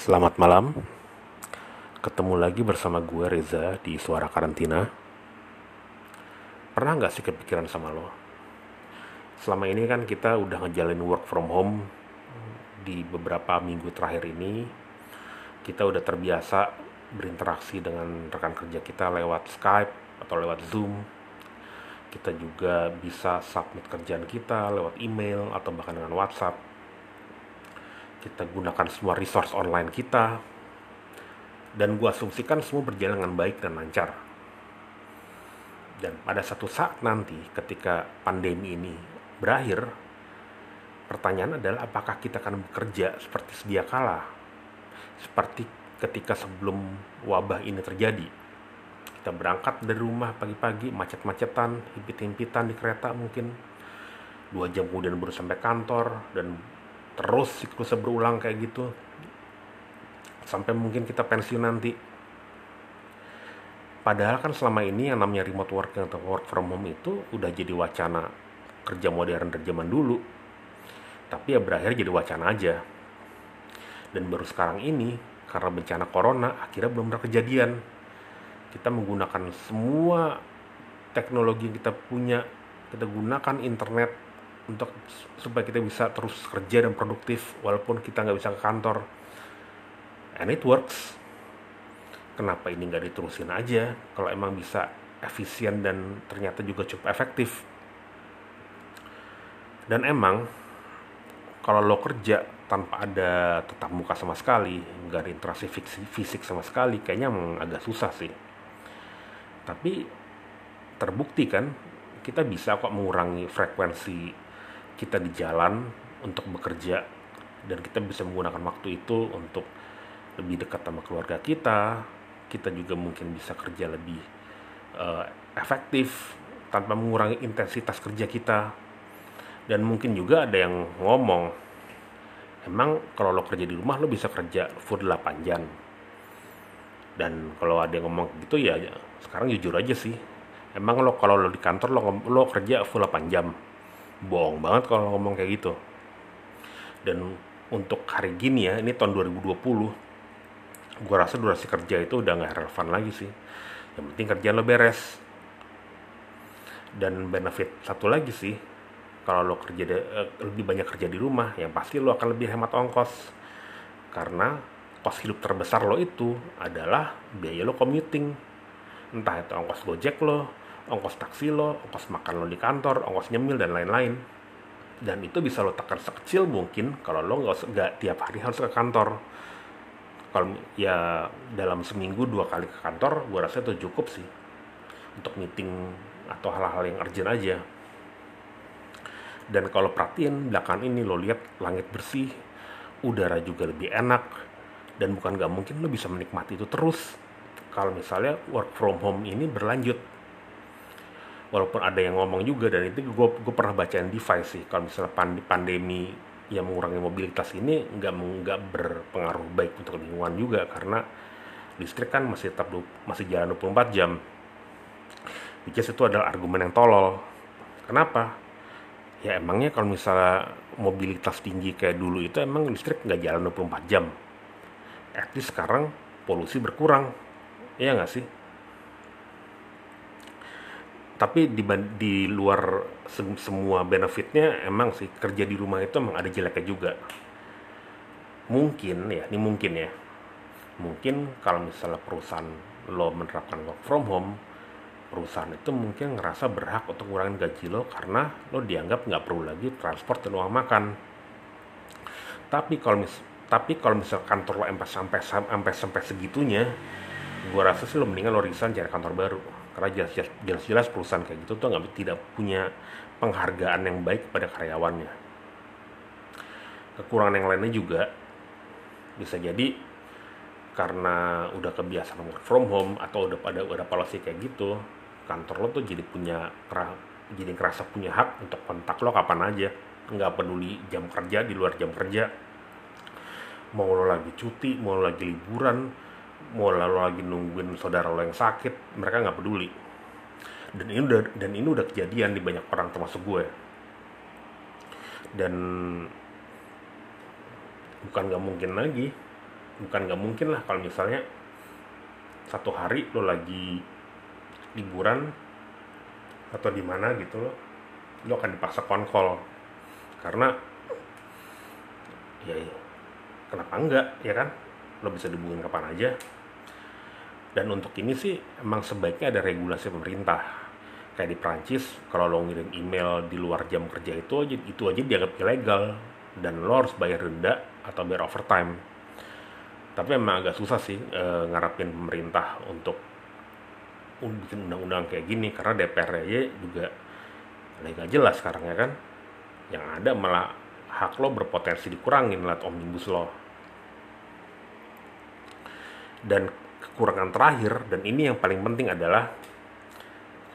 Selamat malam, ketemu lagi bersama gue Reza di Suara Karantina. Pernah nggak sih kepikiran sama lo? Selama ini kan kita udah ngejalin work from home di beberapa minggu terakhir ini. Kita udah terbiasa berinteraksi dengan rekan kerja kita lewat Skype atau lewat Zoom. Kita juga bisa submit kerjaan kita lewat email atau bahkan dengan WhatsApp kita gunakan semua resource online kita dan gue asumsikan semua berjalan dengan baik dan lancar. Dan pada satu saat nanti ketika pandemi ini berakhir pertanyaan adalah apakah kita akan bekerja seperti sedia kala seperti ketika sebelum wabah ini terjadi. Kita berangkat dari rumah pagi-pagi macet-macetan himpit-himpitan di kereta mungkin dua jam kemudian baru sampai kantor dan terus siklusnya berulang kayak gitu. Sampai mungkin kita pensiun nanti. Padahal kan selama ini yang namanya remote working atau work from home itu udah jadi wacana kerja modern dari zaman dulu. Tapi ya berakhir jadi wacana aja. Dan baru sekarang ini karena bencana corona akhirnya belum pernah kejadian. Kita menggunakan semua teknologi yang kita punya kita gunakan internet untuk supaya kita bisa terus kerja dan produktif walaupun kita nggak bisa ke kantor. And it works. Kenapa ini nggak diterusin aja? Kalau emang bisa efisien dan ternyata juga cukup efektif. Dan emang kalau lo kerja tanpa ada tetap muka sama sekali nggak ada interaksi fisik sama sekali kayaknya emang agak susah sih. Tapi terbukti kan kita bisa kok mengurangi frekuensi kita di jalan untuk bekerja dan kita bisa menggunakan waktu itu untuk lebih dekat sama keluarga kita kita juga mungkin bisa kerja lebih uh, efektif tanpa mengurangi intensitas kerja kita. Dan mungkin juga ada yang ngomong emang kalau lo kerja di rumah lo bisa kerja full 8 jam? Dan kalau ada yang ngomong gitu ya sekarang jujur aja sih. Emang lo kalau lo di kantor lo, lo kerja full 8 jam bohong banget kalau ngomong kayak gitu. Dan untuk hari gini ya ini tahun 2020 gue rasa durasi kerja itu udah nggak relevan lagi sih. Yang penting kerjaan lo beres. Dan benefit satu lagi sih kalau lo kerja de, eh, lebih banyak kerja di rumah yang pasti lo akan lebih hemat ongkos. Karena kos hidup terbesar lo itu adalah biaya lo commuting. Entah itu ongkos gojek lo ongkos taksi lo, ongkos makan lo di kantor, ongkos nyemil dan lain-lain. Dan itu bisa lo tekan sekecil mungkin kalau lo nggak tiap hari harus ke kantor. Kalau ya dalam seminggu dua kali ke kantor, gue rasa itu cukup sih untuk meeting atau hal-hal yang urgent aja. Dan kalau perhatiin belakangan ini lo lihat langit bersih, udara juga lebih enak, dan bukan nggak mungkin lo bisa menikmati itu terus kalau misalnya work from home ini berlanjut walaupun ada yang ngomong juga dan itu gue gue pernah bacain device sih. Kalau misalnya pandemi yang mengurangi mobilitas ini nggak nggak berpengaruh baik untuk lingkungan juga karena listrik kan masih tetap masih jalan 24 jam. Which itu adalah argumen yang tolol. Kenapa? Ya emangnya kalau misalnya mobilitas tinggi kayak dulu itu emang listrik nggak jalan 24 jam? At least sekarang polusi berkurang. Iya nggak sih tapi di, di luar se semua benefitnya emang sih kerja di rumah itu emang ada jeleknya juga. Mungkin ya ini mungkin ya. Mungkin kalau misalnya perusahaan lo menerapkan work from home perusahaan itu mungkin ngerasa berhak untuk ngurangin gaji lo karena lo dianggap nggak perlu lagi transport dan uang makan. Tapi kalau mis tapi kalau misal kantor lo sampai sampai sampai segitunya gue rasa sih lo mendingan lo resign cari kantor baru karena jelas-jelas perusahaan kayak gitu tuh nggak tidak punya penghargaan yang baik kepada karyawannya. Kekurangan yang lainnya juga bisa jadi karena udah kebiasaan work from home atau udah pada udah policy kayak gitu kantor lo tuh jadi punya jadi ngerasa punya hak untuk kontak lo kapan aja. Nggak peduli jam kerja di luar jam kerja. Mau lo lagi cuti mau lo lagi liburan mau lalu lagi nungguin saudara lo yang sakit mereka nggak peduli. Dan ini udah dan ini udah kejadian di banyak orang termasuk gue. Dan bukan nggak mungkin lagi. Bukan nggak mungkin lah kalau misalnya satu hari lo lagi liburan atau di mana gitu lo lo akan dipaksa konkol karena ya, ya kenapa enggak ya kan lo bisa dihubungin kapan aja. Dan untuk ini sih emang sebaiknya ada regulasi pemerintah. Kayak di Prancis kalau lo ngirim email di luar jam kerja itu aja itu aja dianggap ilegal. Dan lo harus bayar denda atau bayar overtime. Tapi emang agak susah sih e, ngarapin pemerintah untuk bikin undang-undang kayak gini. Karena DPR aja juga lagi gak jelas sekarang ya kan. Yang ada malah hak lo berpotensi dikurangin lewat omnibus law dan kekurangan terakhir dan ini yang paling penting adalah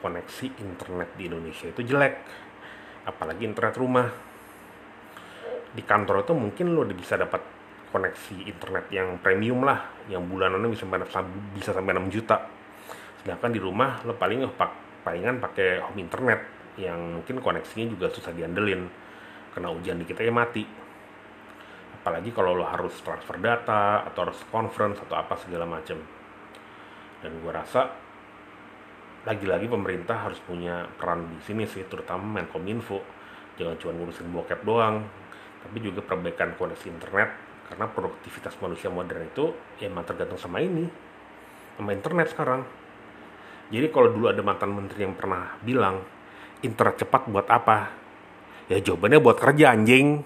koneksi internet di Indonesia itu jelek. Apalagi internet rumah. Di kantor itu mungkin lo bisa dapat koneksi internet yang premium lah yang bulanannya bisa sampai bisa sampai 6 juta. Sedangkan di rumah lo paling pak palingan pakai home internet yang mungkin koneksinya juga susah diandelin. Kena hujan dikit aja mati apalagi kalau lo harus transfer data atau harus conference atau apa segala macam dan gue rasa lagi-lagi pemerintah harus punya peran di sini sih terutama Menkominfo. Jangan cuma ngurusin bokep doang tapi juga perbaikan koneksi internet. Karena produktivitas manusia modern itu ya emang tergantung sama ini sama internet sekarang. Jadi kalau dulu ada mantan menteri yang pernah bilang internet cepat buat apa? Ya jawabannya buat kerja anjing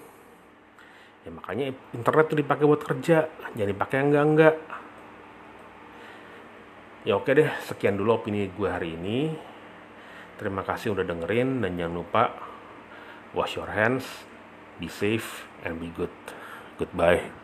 ya makanya internet tuh dipakai buat kerja. Jangan dipakai enggak enggak ya oke deh. Sekian dulu opini gue hari ini. Terima kasih udah dengerin dan jangan lupa wash your hands be safe and be good. Goodbye